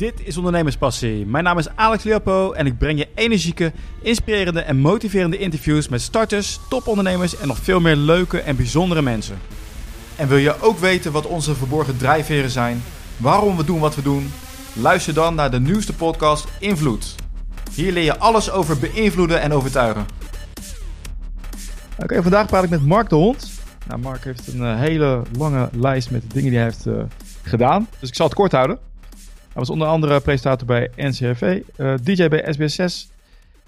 Dit is Ondernemerspassie. Mijn naam is Alex Leopo en ik breng je energieke, inspirerende en motiverende interviews met starters, topondernemers en nog veel meer leuke en bijzondere mensen. En wil je ook weten wat onze verborgen drijfveren zijn, waarom we doen wat we doen? Luister dan naar de nieuwste podcast Invloed. Hier leer je alles over beïnvloeden en overtuigen. Oké, vandaag praat ik met Mark de Hond. Nou, Mark heeft een uh, hele lange lijst met dingen die hij heeft uh, gedaan. Dus ik zal het kort houden. Hij was onder andere presentator bij NCRV, uh, DJ bij SBS6,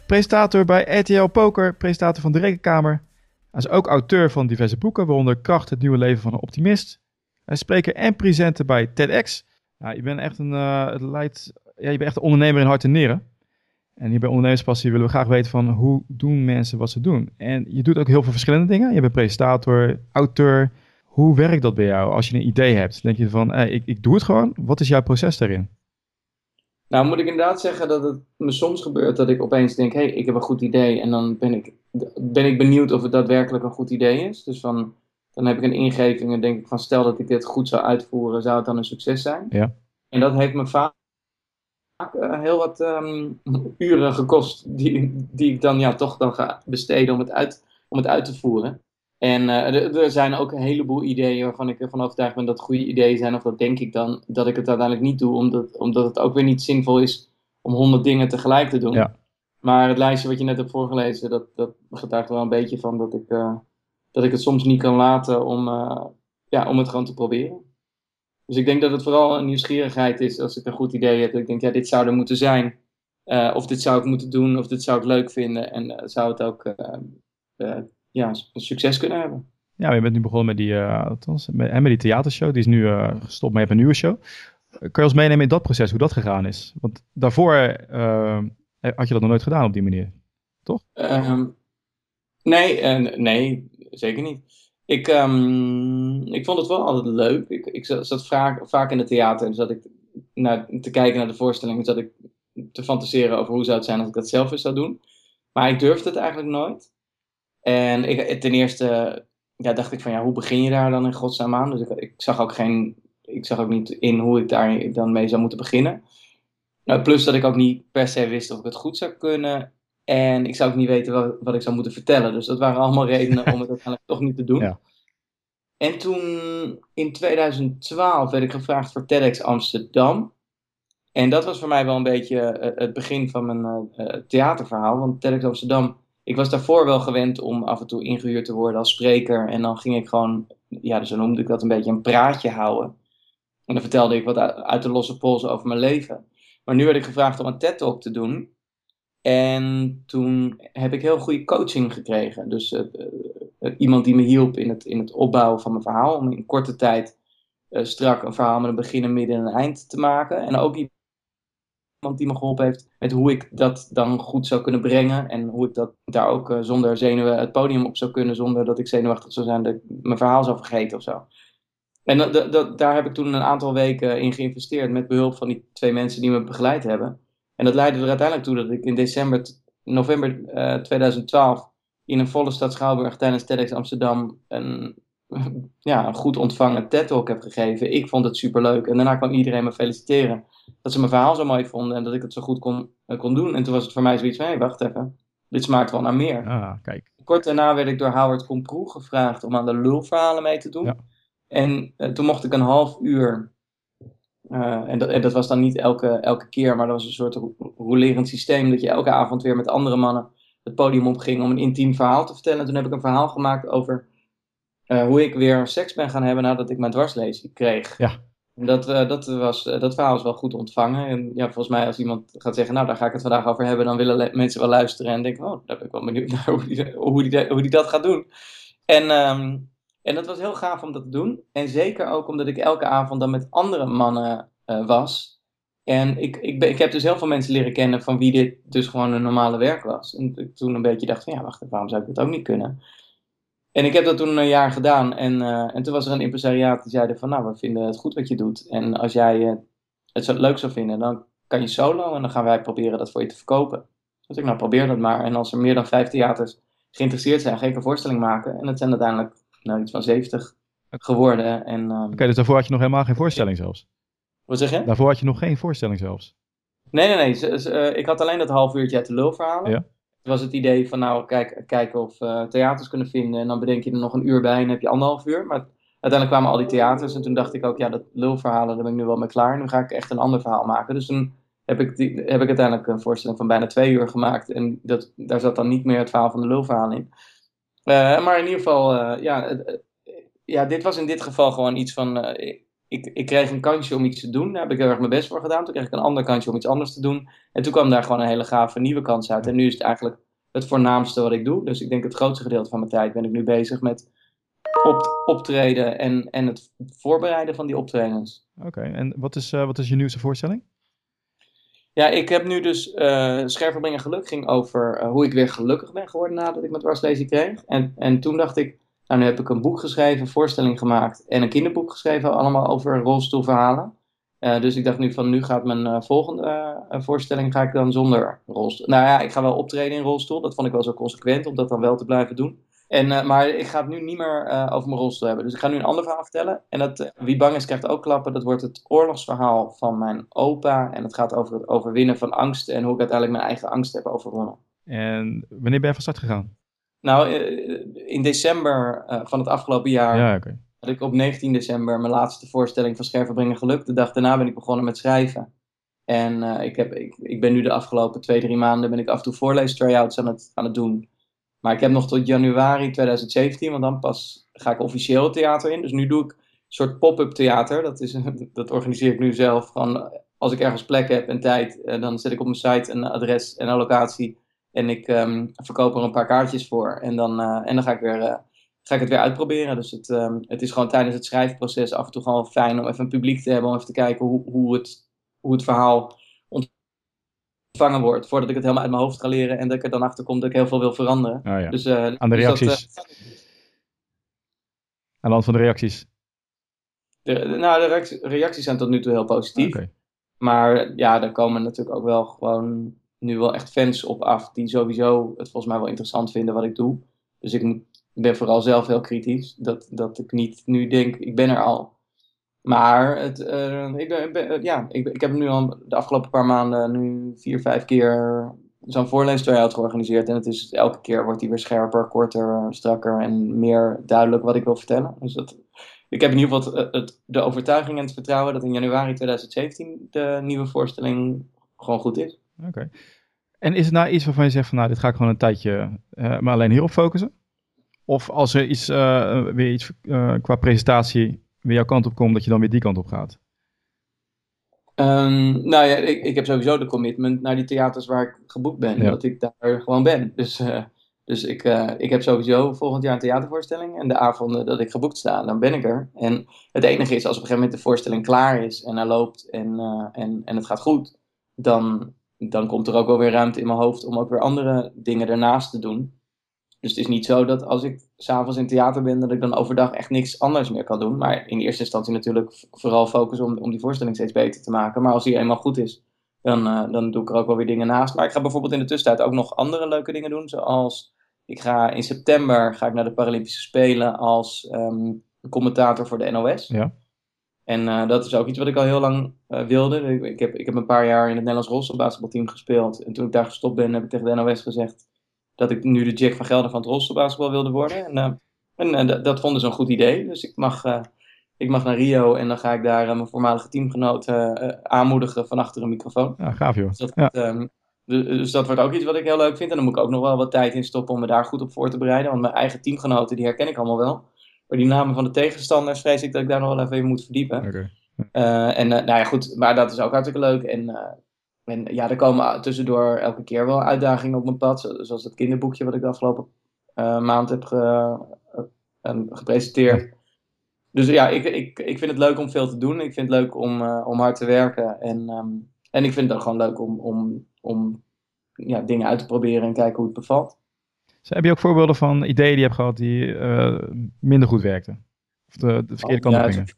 presentator bij RTL Poker, presentator van de Rekenkamer. Hij is ook auteur van diverse boeken, waaronder Kracht, het nieuwe leven van een optimist. Hij is spreker en presenter bij TEDx. Nou, je bent echt een, uh, het leidt, ja, je bent echt een ondernemer in hart en nieren. En hier bij Ondernemerspassie willen we graag weten van hoe doen mensen wat ze doen. En je doet ook heel veel verschillende dingen. Je bent presentator, auteur. Hoe werkt dat bij jou als je een idee hebt? Denk je van, hey, ik, ik doe het gewoon. Wat is jouw proces daarin? Nou, moet ik inderdaad zeggen dat het me soms gebeurt dat ik opeens denk, hé, hey, ik heb een goed idee. En dan ben ik, ben ik benieuwd of het daadwerkelijk een goed idee is. Dus van, dan heb ik een ingeving en denk ik van, stel dat ik dit goed zou uitvoeren, zou het dan een succes zijn? Ja. En dat heeft me vaak uh, heel wat um, uren gekost die, die ik dan ja, toch dan ga besteden om het uit, om het uit te voeren. En uh, er zijn ook een heleboel ideeën waarvan ik ervan overtuigd ben dat het goede ideeën zijn, of dat denk ik dan, dat ik het uiteindelijk niet doe, omdat, omdat het ook weer niet zinvol is om honderd dingen tegelijk te doen. Ja. Maar het lijstje wat je net hebt voorgelezen, dat, dat getuigt er wel een beetje van dat ik, uh, dat ik het soms niet kan laten om, uh, ja, om het gewoon te proberen. Dus ik denk dat het vooral een nieuwsgierigheid is als ik een goed idee heb. Dat ik denk, ja, dit zou er moeten zijn. Of dit zou ik moeten doen, of dit zou ik leuk vinden. En zou het ook ja, succes kunnen hebben. Ja, je bent nu begonnen met die, althans, met, met die theatershow. Die is nu gestopt, maar je hebt een nieuwe show. Kun je ons meenemen in dat proces, hoe dat gegaan is? Want daarvoor had je dat nog nooit gedaan op die manier, toch? Ehm, nee, nee, zeker niet. Ik, um, ik vond het wel altijd leuk. Ik, ik zat vaak, vaak in het theater en zat ik naar, te kijken naar de voorstelling en zat ik te fantaseren over hoe zou het zijn als ik dat zelf eens zou doen. Maar ik durfde het eigenlijk nooit. En ik, ten eerste ja, dacht ik van ja, hoe begin je daar dan in godsnaam aan? Dus ik, ik, zag ook geen, ik zag ook niet in hoe ik daar dan mee zou moeten beginnen. Nou, plus dat ik ook niet per se wist of ik het goed zou kunnen. En ik zou ook niet weten wat, wat, ik zou moeten vertellen. Dus dat waren allemaal redenen om het uiteindelijk toch niet te doen. Ja. En toen in 2012 werd ik gevraagd voor TEDx Amsterdam. En dat was voor mij wel een beetje uh, het begin van mijn uh, theaterverhaal. Want TEDx Amsterdam, ik was daarvoor wel gewend om af en toe ingehuurd te worden als spreker. En dan ging ik gewoon, ja, zo noemde ik dat een beetje een praatje houden. En dan vertelde ik wat uit de losse pols over mijn leven. Maar nu werd ik gevraagd om een TED-talk te doen. En toen heb ik heel goede coaching gekregen. Dus uh, uh, iemand die me hielp in het, in het opbouwen van mijn verhaal. Om in korte tijd strak een verhaal met een begin, een midden en een eind te maken. En ook iemand die me geholpen heeft met hoe ik dat dan goed zou kunnen brengen. En hoe ik dat daar ook zonder zenuwen het podium op zou kunnen. Zonder dat ik zenuwachtig zou zijn dat ik mijn verhaal zou vergeten of zo. En dat, dat, daar heb ik toen een aantal weken in geïnvesteerd. Met behulp van die twee mensen die me begeleid hebben. En dat leidde er uiteindelijk toe dat ik in december, november uh, 2012 in een volle stad Schouwburg tijdens TEDx Amsterdam een, ja, een goed ontvangen TED-talk heb gegeven. Ik vond het superleuk en daarna kwam iedereen me feliciteren dat ze mijn verhaal zo mooi vonden en dat ik het zo goed kon, uh, kon doen. En toen was het voor mij zoiets van, hé, wacht even, dit smaakt wel naar meer. Ah, kijk. Kort daarna werd ik door Howard Komproe gevraagd om aan de lulverhalen mee te doen. Ja. En uh, toen mocht ik een half uur uh, en, dat, en, dat, was dan niet elke, elke keer, maar dat was een soort rolerend systeem. Dat je elke avond weer met andere mannen het podium opging om een intiem verhaal te vertellen. En toen heb ik een verhaal gemaakt over uh, hoe ik weer seks ben gaan hebben nadat ik mijn dwarslezing kreeg. Ja. Dat, uh, dat, was, dat verhaal was wel goed ontvangen. En ja, volgens mij als iemand gaat zeggen, nou daar ga ik het vandaag over hebben, dan willen mensen wel luisteren en denken, oh, daar ben ik wel benieuwd naar hoe die, hoe die, dat gaat doen. En... Um, en dat was heel gaaf om dat te doen. En zeker ook omdat ik elke avond dan met andere mannen uh, was. En ik, ik, ben, ik heb dus heel veel mensen leren kennen van wie dit dus gewoon een normale werk was. En toen een beetje dacht van ja, wacht, waarom zou ik dit ook niet kunnen? En ik heb dat toen een jaar gedaan. En, uh, en toen was er een impresariaat die zeiden van nou, we vinden het goed wat je doet. En als jij uh, het zo leuk zou vinden, dan kan je solo. En dan gaan wij proberen dat voor je te verkopen. Dus ik nou, probeer dat maar. En als er meer dan vijf theaters geïnteresseerd zijn, ga ik een voorstelling maken. En dat zijn uiteindelijk nou, iets van 70 geworden. En, um... Oké, okay, dus daarvoor had je nog helemaal geen voorstelling zelfs? Wat zeg je? Daarvoor had je nog geen voorstelling zelfs. Nee, nee, nee. Z- eh, ik had alleen dat half uurtje uit de lulverhalen. Ja. Was het idee van, nou, kijk, kijken of eh, theaters kunnen vinden. En dan bedenk je er nog een uur bij en heb je anderhalf uur. Maar uiteindelijk kwamen al die theaters. En toen dacht ik ook, ja, dat lulverhalen, daar ben ik nu wel mee klaar. Nu ga ik echt een ander verhaal maken. Dus toen heb ik, heb ik uiteindelijk een voorstelling van bijna twee uur gemaakt. En dat, daar zat dan niet meer het verhaal van de lulverhaal in. Eh, maar in ieder geval, eh, ja, ja, dit was in dit geval gewoon iets van... ik, ik kreeg een kansje om iets te doen. Daar heb ik heel erg mijn best voor gedaan. Toen kreeg ik een ander kansje om iets anders te doen. En toen kwam daar gewoon een hele gave nieuwe kans uit. En nu is het eigenlijk het voornaamste wat ik doe. Dus ik denk het grootste gedeelte van mijn tijd ben ik nu bezig met op, optreden en, en het voorbereiden van die optredens. Oké, en wat is, eh, wat is je nieuwste voorstelling? Ja, ik heb nu dus eh Scherven brengen geluk ging over eh, hoe ik weer gelukkig ben geworden nadat ik mijn dwarslesie kreeg. En, en toen dacht ik, nou nu heb ik een boek geschreven, voorstelling gemaakt en een kinderboek geschreven, allemaal over rolstoelverhalen. Eh, dus ik dacht nu van nu gaat mijn eh, volgende eh, voorstelling ga ik dan zonder rolstoel. Nou ja, ik ga wel optreden in rolstoel. Dat vond ik wel zo consequent om dat dan wel te blijven doen. En, maar ik ga het nu niet meer over mijn rolstoel hebben. Dus ik ga nu een ander verhaal vertellen. En dat, wie bang is krijgt ook klappen. Dat wordt het oorlogsverhaal van mijn opa. En het gaat over het overwinnen van angst. En hoe ik uiteindelijk mijn eigen angst heb overwonnen. En wanneer ben je van start gegaan? Nou, eh, in december eh, van het afgelopen jaar Ja, had ik op 19 december mijn laatste voorstelling van Scherven brengen geluk. De dag daarna ben ik begonnen met schrijven. En eh, ik, heb, ik, ik ben nu de afgelopen twee, drie maanden ben ik af en toe voorlees tryouts aan het, aan het doen. Maar ik heb nog tot januari 2017, want dan pas ga ik officieel het theater in. Dus nu doe ik een soort pop-up theater. Dat, is, dat organiseer ik nu zelf. Gewoon, als ik ergens plek heb en tijd, dan zet ik op mijn site een adres en een locatie. En ik ehm, verkoop er een paar kaartjes voor. En dan, eh, en dan ga, ik weer, eh, ga ik het weer uitproberen. Dus het, ehm, het is gewoon tijdens het schrijfproces af en toe gewoon fijn om even een publiek te hebben. Om even te kijken hoe, hoe, het, hoe het verhaal ontvangen wordt. Voordat ik het helemaal uit mijn hoofd ga leren. En dat ik er dan achter kom dat ik heel veel wil veranderen. Ah, ja. Dus, eh, Aan de dus dat, reacties. Aan de hand van de reacties. de, de- nou, de reacties, zijn tot nu toe heel positief. Maar ja, er komen natuurlijk ook wel gewoon nu wel echt fans op af die sowieso het volgens mij wel interessant vinden wat ik doe. Dus ik ben vooral zelf heel kritisch. Dat, dat ik niet nu denk, ik ben er al. Maar het, eh, ik, ben, eh, ja, ik, ik heb nu al de afgelopen paar maanden nu vier, vijf keer zo'n voorlees-try-out georganiseerd. En het is, elke keer wordt die weer scherper, korter, strakker en meer duidelijk wat ik wil vertellen. Dus dat, ik heb in ieder geval het- de overtuiging en het vertrouwen dat in januari 2017 de nieuwe voorstelling gewoon goed is. Oké. En is het nou iets waarvan je zegt van nou, dit ga ik gewoon een tijdje eh, maar alleen hierop focussen? Of als er iets, eh, weer iets eh, qua presentatie weer jouw kant op komt, dat je dan weer die kant op gaat? Ehm, nou ja, ik, ik heb sowieso de commitment naar die theaters waar ik geboekt ben. Ja. Dat ik daar gewoon ben. Dus, dus ik, ik heb sowieso volgend jaar een theatervoorstelling. En de avonden dat ik geboekt sta, dan ben ik er. En het enige is, als op een gegeven moment de voorstelling klaar is en hij loopt en, en, en het gaat goed, dan, dan komt er ook wel weer ruimte in mijn hoofd om ook weer andere dingen ernaast te doen. Dus het is niet zo dat als ik s'avonds in theater ben, dat ik dan overdag echt niks anders meer kan doen. Maar in eerste instantie natuurlijk vooral focussen om, om die voorstelling steeds beter te maken. Maar als die eenmaal goed is, dan, eh, dan doe ik er ook wel weer dingen naast. Maar ik ga bijvoorbeeld in de tussentijd ook nog andere leuke dingen doen. Zoals ik ga in september ga ik naar de Paralympische Spelen als ehm, commentator voor de NOS. Ja. En eh, dat is ook iets wat ik al heel lang eh, wilde. Ik, ik, heb, ik heb een paar jaar in het Nederlands rolstoelbasketbalteam gespeeld. En toen ik daar gestopt ben, heb ik tegen de NOS gezegd dat ik nu de Jack van Gelder van het rolstoelbasketbal wilde worden. En, eh, en dat- vonden ze een goed idee. Dus ik mag, ik mag naar Rio en dan ga ik daar mijn voormalige teamgenoot aanmoedigen van achter een microfoon. Ja, gaaf joh. Dus dat, Ja. ehm, de- dus dat wordt ook iets wat ik heel leuk vind. En dan moet ik ook nog wel wat tijd in stoppen om me daar goed op voor te bereiden. Want mijn eigen teamgenoten, die herken ik allemaal wel. Maar die namen van de tegenstanders vrees ik dat ik daar nog wel even in moet verdiepen. Eh, en eh, nou ja, goed, maar dat is ook hartstikke leuk. En, eh, en ja, er komen tussendoor elke keer wel uitdagingen op mijn pad. zo- Zoals dat kinderboekje wat ik de afgelopen maand heb ge- eh, gepresenteerd. Dus ja, ik, ik, ik vind het leuk om veel te doen. Ik vind het leuk om, om hard te werken. En, ehm, en ik vind het ook gewoon leuk om, om, om ja, dingen uit te proberen en kijken hoe het bevalt. Dus heb je ook voorbeelden van ideeën die je hebt gehad die eh, minder goed werkten? Of de, de verkeerde kant op gingen?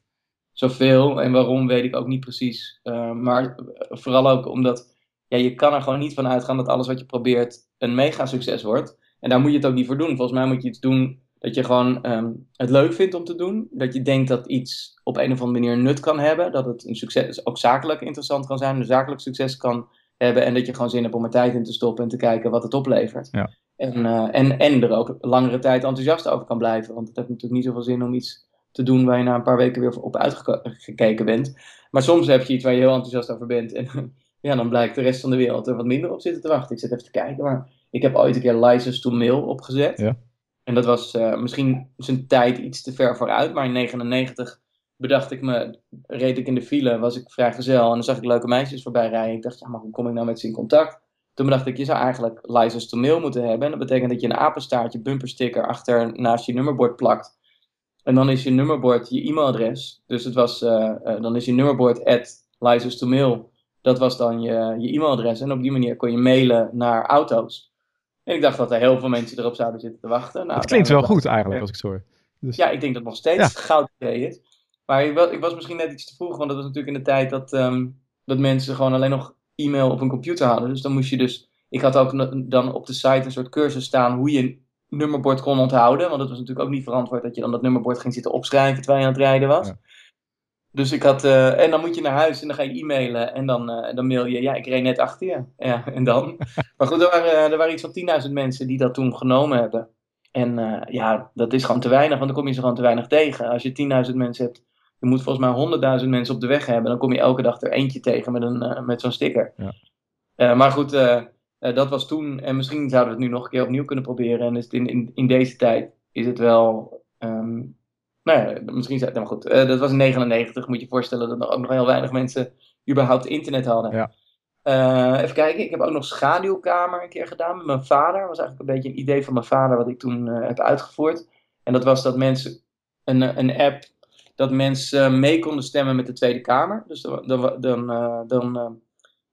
Zoveel en waarom weet ik ook niet precies. Eh, maar vooral ook omdat ja, je kan er gewoon niet van uitgaan dat alles wat je probeert een mega succes wordt. En daar moet je het ook niet voor doen. Volgens mij moet je iets doen Dat je gewoon ehm, het leuk vindt om te doen. Dat je denkt dat iets op een of andere manier nut kan hebben. Dat het een succes, ook zakelijk interessant kan zijn. Een zakelijk succes kan hebben. En dat je gewoon zin hebt om er tijd in te stoppen en te kijken wat het oplevert. Ja. En, uh, en, en er ook langere tijd enthousiast over kan blijven. Want het heeft natuurlijk niet zoveel zin om iets te doen waar je na een paar weken weer op uitgekeken bent. Maar soms heb je iets waar je heel enthousiast over bent. En ja, dan blijkt de rest van de wereld er wat minder op zitten te wachten. Ik zit even te kijken, maar ik heb ooit een keer License to Mail opgezet. Ja. En dat was uh, misschien zijn tijd iets te ver vooruit. Maar in 99 bedacht ik me, reed ik in de file, was ik vrijgezel. En dan zag ik leuke meisjes voorbij rijden. Ik dacht, ja, maar hoe kom ik nou met ze in contact? Toen bedacht ik, je zou eigenlijk license to mail moeten hebben. En dat betekent dat je een apenstaartje, bumpersticker achter naast je nummerbord plakt. En dan is je nummerbord je e-mailadres. Dus het was, uh, uh, dan is je nummerbord at license to mail. Dat was dan je, je e-mailadres. En op die manier kon je mailen naar auto's. En ik dacht dat er heel veel mensen erop zouden zitten te wachten. Nou, het klinkt wel goed eigenlijk, als ik het zo hoor. Dus... Ja, ik denk dat het nog steeds ja. goud idee is. Maar ik was, ik was, misschien net iets te vroeg, want dat was natuurlijk in de tijd dat, um, dat mensen gewoon alleen nog e-mail op een computer hadden. Dus dan moest je dus. Ik had ook dan op de site een soort cursus staan hoe je een nummerbord kon onthouden. Want het was natuurlijk ook niet verantwoord dat je dan dat nummerbord ging zitten opschrijven terwijl je aan het rijden was. Ja. Dus ik had. Uh, en dan moet je naar huis en dan ga je e-mailen. En dan, uh, dan mail je. Ja, ik reed net achter je. Ja, en dan. maar goed, er waren, er waren iets van 10.000 mensen die dat toen genomen hebben. En uh, ja, dat is gewoon te weinig, want dan kom je ze gewoon te weinig tegen. Als je 10.000 mensen hebt je moet volgens mij 100.000 mensen op de weg hebben. Dan kom je elke dag er eentje tegen met, een, uh, met zo'n sticker. Ja. Uh, maar goed, uh, dat was toen. En misschien zouden we het nu nog een keer opnieuw kunnen proberen. En is het in, in, in deze tijd is het wel. Um, nou ja, misschien zou het. Nou goed, dat was in 99. Moet je je voorstellen dat er ook nog heel weinig mensen überhaupt internet hadden. Ja. even kijken, ik heb ook nog schaduwkamer een keer gedaan met mijn vader. Dat was eigenlijk een beetje een idee van mijn vader wat ik toen heb uitgevoerd. En dat was dat mensen een, een app dat mensen mee konden stemmen met de Tweede Kamer. Dus dan, dan, dan, dan,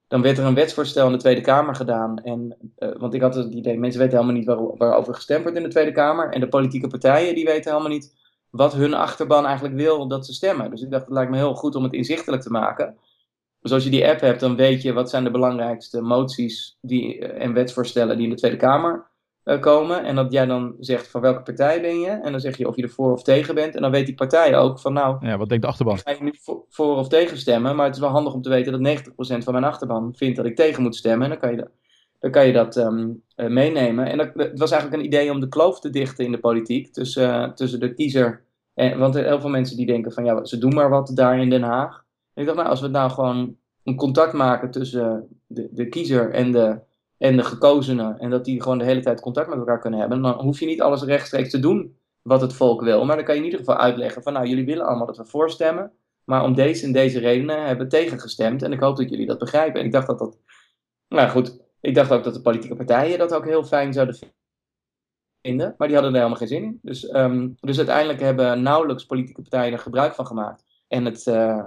dan werd er een wetsvoorstel in de Tweede Kamer gedaan. En, want ik had het idee, mensen weten helemaal niet waar, waarover gestemd wordt in de Tweede Kamer. En de politieke partijen die weten helemaal niet wat hun achterban eigenlijk wil dat ze stemmen. Dus ik dacht, het lijkt me heel goed om het inzichtelijk te maken. Dus als je die app hebt, dan weet je wat zijn de belangrijkste moties die, en wetsvoorstellen die in de Tweede Kamer komen. En dat jij dan zegt van welke partij ben je. En dan zeg je of je er voor of tegen bent. En dan weet die partij ook van nou... Ja, wat denkt de achterban? Ga je nu voor, of tegen stemmen. Maar het is wel handig om te weten dat 90% van mijn achterban vindt dat ik tegen moet stemmen. En dan kan je, dan kan je dat um, uh, meenemen. En dat, het was eigenlijk een idee om de kloof te dichten in de politiek. Tussen, uh, tussen de kiezer... En, want er heel veel mensen die denken van ja, ze doen maar wat daar in Den Haag. En ik dacht nou, als we nou gewoon een contact maken tussen de, de kiezer en de en de gekozenen. En dat die gewoon de hele tijd contact met elkaar kunnen hebben. Dan hoef je niet alles rechtstreeks te doen wat het volk wil. Maar dan kan je in ieder geval uitleggen van nou, jullie willen allemaal dat we voorstemmen. Maar om deze en deze redenen hebben we tegengestemd. En ik hoop dat jullie dat begrijpen. En ik dacht dat dat. Nou goed, ik dacht ook dat de politieke partijen dat ook heel fijn zouden vinden. Maar die hadden er helemaal geen zin in. Dus, um, dus uiteindelijk hebben nauwelijks politieke partijen er gebruik van gemaakt. En, het, uh,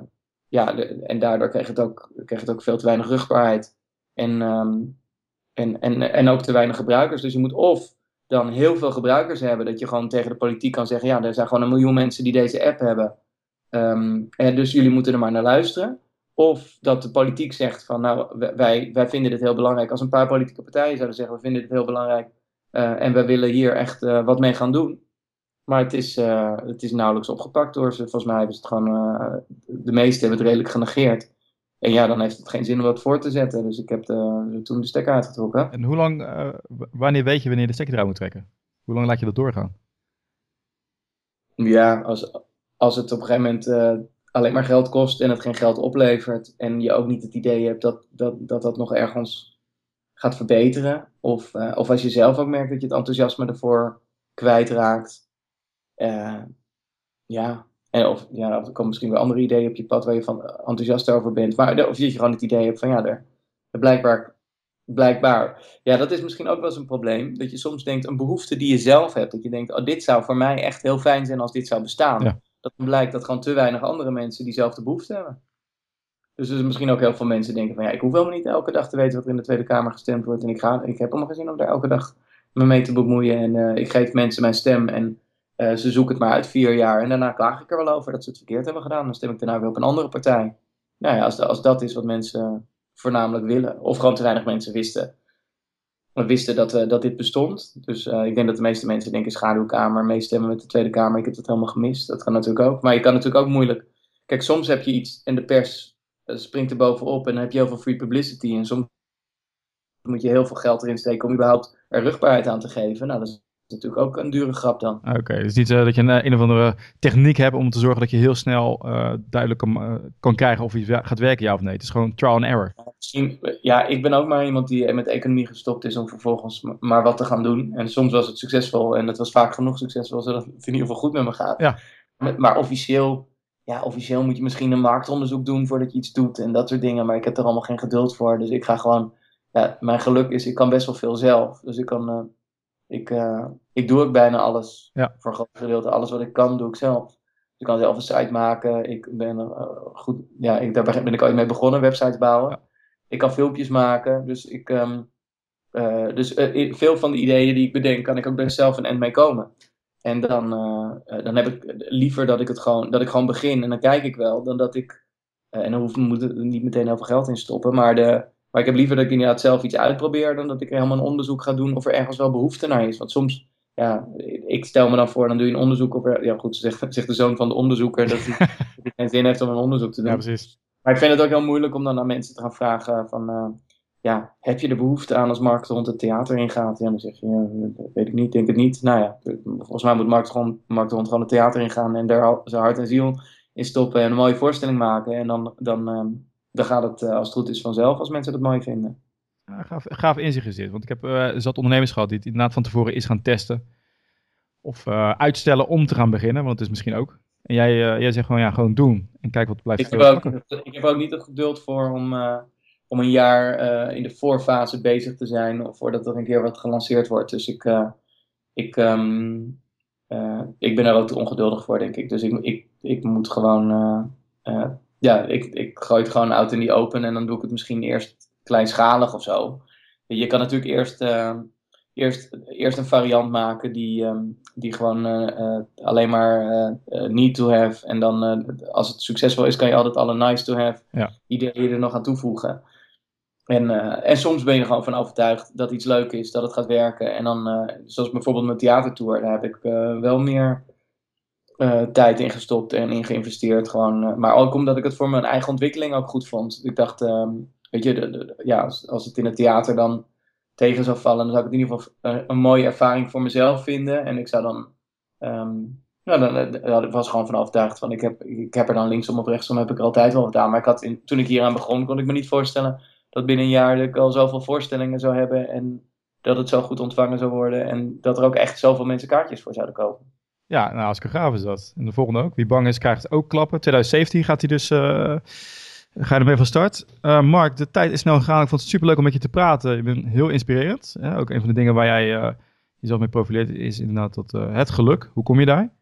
ja, en daardoor kreeg het, ook, kreeg het ook veel te weinig rugbaarheid. En um, en, en, en ook te weinig gebruikers. Dus je moet of dan heel veel gebruikers hebben, dat je gewoon tegen de politiek kan zeggen: ja, er zijn gewoon een miljoen mensen die deze app hebben. En dus jullie moeten er maar naar luisteren. Of dat de politiek zegt van nou, wij, wij vinden dit heel belangrijk. Als een paar politieke partijen zouden zeggen, we vinden dit heel belangrijk. Uh, en wij willen hier echt uh, wat mee gaan doen. Maar het is, uh, het is nauwelijks opgepakt door ze. Volgens mij hebben ze het gewoon, de meesten hebben het redelijk genegeerd. En ja, dan heeft het geen zin om dat voor te zetten. Dus ik heb de, toen de stekker uitgetrokken. En hoe lang, uh, wanneer weet je wanneer de stekker eruit moet trekken? Hoe lang laat je dat doorgaan? Ja, als, als het op een gegeven moment uh, alleen maar geld kost en het geen geld oplevert. En je ook niet het idee hebt dat dat, dat, dat nog ergens gaat verbeteren. Of, uh, of als je zelf ook merkt dat je het enthousiasme ervoor kwijtraakt. ja, en of, ja, of er komen misschien wel andere ideeën op je pad waar je van enthousiast over bent. Maar, of je gewoon het idee hebt van ja, er, blijkbaar, blijkbaar. Ja, dat is misschien ook wel eens een probleem. Dat je soms denkt, een behoefte die je zelf hebt. Dat je denkt, oh, dit zou voor mij echt heel fijn zijn als dit zou bestaan. Ja. Dat blijkt dat gewoon te weinig andere mensen diezelfde behoefte hebben. Dus er misschien ook heel veel mensen denken van ja, ik hoef helemaal niet elke dag te weten wat er in de Tweede Kamer gestemd wordt. En ik, ga, ik heb helemaal geen zin om daar elke dag me mee te bemoeien. En uh, ik geef mensen mijn stem en uh, ze zoeken het maar uit vier jaar en daarna klaag ik er wel over dat ze het verkeerd hebben gedaan. Dan stem ik daarna weer op een andere partij. Nou ja, als, als dat is wat mensen voornamelijk willen, of gewoon te weinig mensen wisten wisten dat, we, dat dit bestond. Dus ik denk dat de meeste mensen denken schaduwkamer, meestemmen met de Tweede Kamer. Ik heb het helemaal gemist. Dat kan natuurlijk ook. Maar je kan natuurlijk ook moeilijk. Kijk, soms heb je iets en de pers springt er bovenop en dan heb je heel veel free publicity. En soms moet je heel veel geld erin steken om überhaupt er rugbaarheid aan te geven. Nou, dat is natuurlijk ook een dure grap dan. Oké, dus niet uh, dat je een, een of andere techniek hebt om te zorgen dat je heel snel uh, duidelijk kan, uh, kan krijgen of je gaat werken, ja of nee. Het is gewoon trial and error. Misschien, ja, ik ben ook maar iemand die met economie gestopt is om vervolgens maar wat te gaan doen. En soms was het succesvol en het was vaak genoeg succesvol, zodat het in ieder geval goed met me gaat. Ja. Maar, maar officieel, ja, officieel moet je misschien een marktonderzoek doen voordat je iets doet en dat soort dingen. Maar ik heb er allemaal geen geduld voor. Dus ik ga gewoon, ja, mijn geluk is, ik kan best wel veel zelf. Dus ik kan ik, uh, ik doe ook bijna alles. Ja. Voor een groot gedeelte. Alles wat ik kan, doe ik zelf. Dus ik kan zelf een site maken. Ik ben uh, goed. Ja, ik, daar ben ik ooit mee begonnen, websites bouwen. Ja. Ik kan filmpjes maken. Dus, ik, um, uh, dus veel van de ideeën die ik bedenk, kan ik ook best zelf een end mee komen. En dan, dan heb ik liever dat ik het gewoon, dat ik gewoon begin en dan kijk ik wel, dan dat ik. en dan hoef ik er niet meteen heel veel geld in stoppen. Maar de, maar ik heb liever dat ik inderdaad zelf iets uitprobeer dan dat ik helemaal een onderzoek ga doen of er ergens wel behoefte naar is. Want soms, ja, ik stel me dan voor, dan doe je een onderzoek of er, ja goed, zegt, zegt de zoon van de onderzoeker dat hij, dat hij geen zin heeft om een onderzoek te doen. Ja, precies. Maar ik vind het ook heel moeilijk om dan aan mensen te gaan vragen van, uh, ja, heb je er behoefte aan als Mark rond het theater ingaat? Ja, dan zeg je, ja, weet ik niet, denk het niet. Nou ja, volgens mij moet Mark gewoon, Mark rond gewoon het theater ingaan en daar zijn hart en ziel in stoppen en een mooie voorstelling maken. En dan, dan um, dan gaat het, uh, als het goed is, vanzelf als mensen het mooi vinden. Ja, gaaf, gaaf inzicht is dit. Want ik heb uh, zat ondernemers gehad die het inderdaad van tevoren is gaan testen. Of uh, uitstellen om te gaan beginnen, want het is misschien ook. En jij, jij zegt gewoon, ja, gewoon doen. En kijk wat blijft ik heb, ook, ik heb ook niet het geduld voor om, om een jaar in de voorfase bezig te zijn. Of voordat er een keer wat gelanceerd wordt. Dus ik, ik, um, ik ben er ook te ongeduldig voor, denk ik. Dus ik, ik, ik moet gewoon ja, ik, ik gooi het gewoon out in die open en dan doe ik het misschien eerst kleinschalig of zo. Je kan natuurlijk eerst, uh, eerst, eerst een variant maken die, um, die gewoon uh, uh, alleen maar need to have. En dan als het succesvol is, kan je altijd alle nice to have ja. ideeën er nog aan toevoegen. En, en soms ben je er gewoon van overtuigd dat iets leuk is, dat het gaat werken. En dan, zoals bijvoorbeeld mijn theatertour, daar heb ik wel meer uh, tijd in gestopt en in geïnvesteerd. Gewoon, uh, maar ook omdat ik het voor mijn eigen ontwikkeling ook goed vond. Ik dacht, um, weet je, ja, als, het in het theater dan tegen zou vallen, dan zou ik het in ieder geval een, een mooie ervaring voor mezelf vinden. En ik zou dan, nou, dan, dan, was gewoon van overtuigd van, ik heb, ik heb er dan linksom of rechtsom, heb ik er altijd wel wat aan. Maar ik had toen ik hier aan begon, kon ik me niet voorstellen dat binnen een jaar dat ik al zoveel voorstellingen zou hebben en dat het zo goed ontvangen zou worden. En dat er ook echt zoveel mensen kaartjes voor zouden kopen. Ja, nou, als gaaf is dat. En de volgende ook. Wie bang is, krijgt ook klappen. 2017 gaat hij dus... Uh, ga je ermee van start. Uh, Mark, de tijd is snel gegaan. Ik vond het superleuk om met je te praten. Je bent heel inspirerend. Hè? Ook een van de dingen waar jij uh, jezelf mee profileert is inderdaad dat, het geluk. Hoe kom je daar?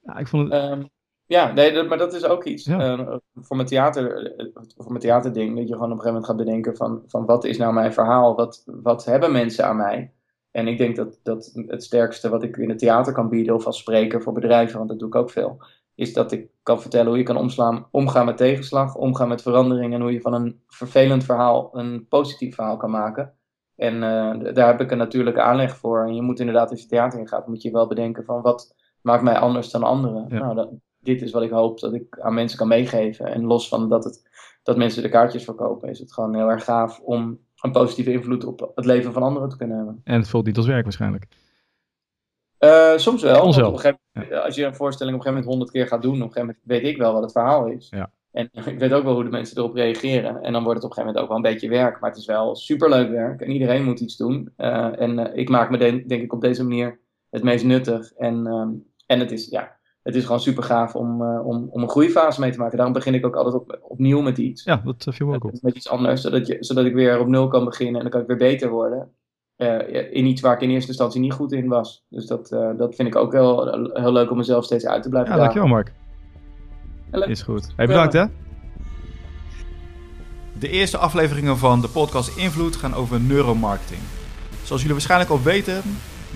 Ja, ik vond het... Um, ja, nee, dat, maar dat is ook iets. Ja. voor, mijn theater, voor mijn theaterding, dat je gewoon op een gegeven moment gaat bedenken van, van wat is nou mijn verhaal? Wat, wat hebben mensen aan mij? En ik denk dat, dat het sterkste wat ik in het theater kan bieden, of als spreker voor bedrijven, want dat doe ik ook veel, is dat ik kan vertellen hoe je kan omslaan, omgaan met tegenslag, omgaan met verandering en hoe je van een vervelend verhaal een positief verhaal kan maken. En uh, daar heb ik een natuurlijke aanleg voor. En je moet inderdaad, als je theater in gaat, moet je wel bedenken van wat maakt mij anders dan anderen. Ja. Nou, dat, dit is wat ik hoop dat ik aan mensen kan meegeven. En los van dat, het, dat mensen de kaartjes verkopen, is het gewoon heel erg gaaf om een positieve invloed op het leven van anderen te kunnen hebben. En het voelt niet als werk waarschijnlijk. Uh, soms wel. Op een gegeven moment, Als je een voorstelling op een gegeven moment honderd keer gaat doen, op een gegeven moment weet ik wel wat het verhaal is. Ja. En ik weet ook wel hoe de mensen erop reageren. En dan wordt het op een gegeven moment ook wel een beetje werk. Maar het is wel superleuk werk. En iedereen moet iets doen. Uh, en uh, ik maak me de, denk ik op deze manier het meest nuttig. En, um, en het is, ja, het is gewoon super gaaf om, uh, om, om een groeifase mee te maken. Daarom begin ik ook altijd op, opnieuw met iets. Ja, dat viel me ook op. Met iets anders, zodat, je, zodat ik weer op nul kan beginnen en dan kan ik weer beter worden. Uh, in iets waar ik in eerste instantie niet goed in was. Dus dat, uh, dat vind ik ook heel, heel leuk om mezelf steeds uit te blijven Ja, dankjewel Mark. Hello. Is goed. Hey, bedankt hè. De eerste afleveringen van de podcast Invloed gaan over neuromarketing. Zoals jullie waarschijnlijk al weten,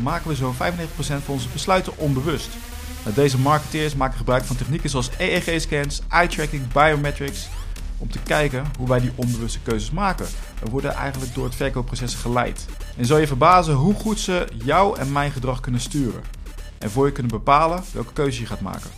maken we zo'n 95% van onze besluiten onbewust. Deze marketeers maken gebruik van technieken zoals EEG-scans, eye-tracking, biometrics, om te kijken hoe wij die onbewuste keuzes maken. We worden eigenlijk door het verkoopproces geleid. En zal je verbazen hoe goed ze jou en mijn gedrag kunnen sturen. En voor je kunnen bepalen welke keuze je gaat maken.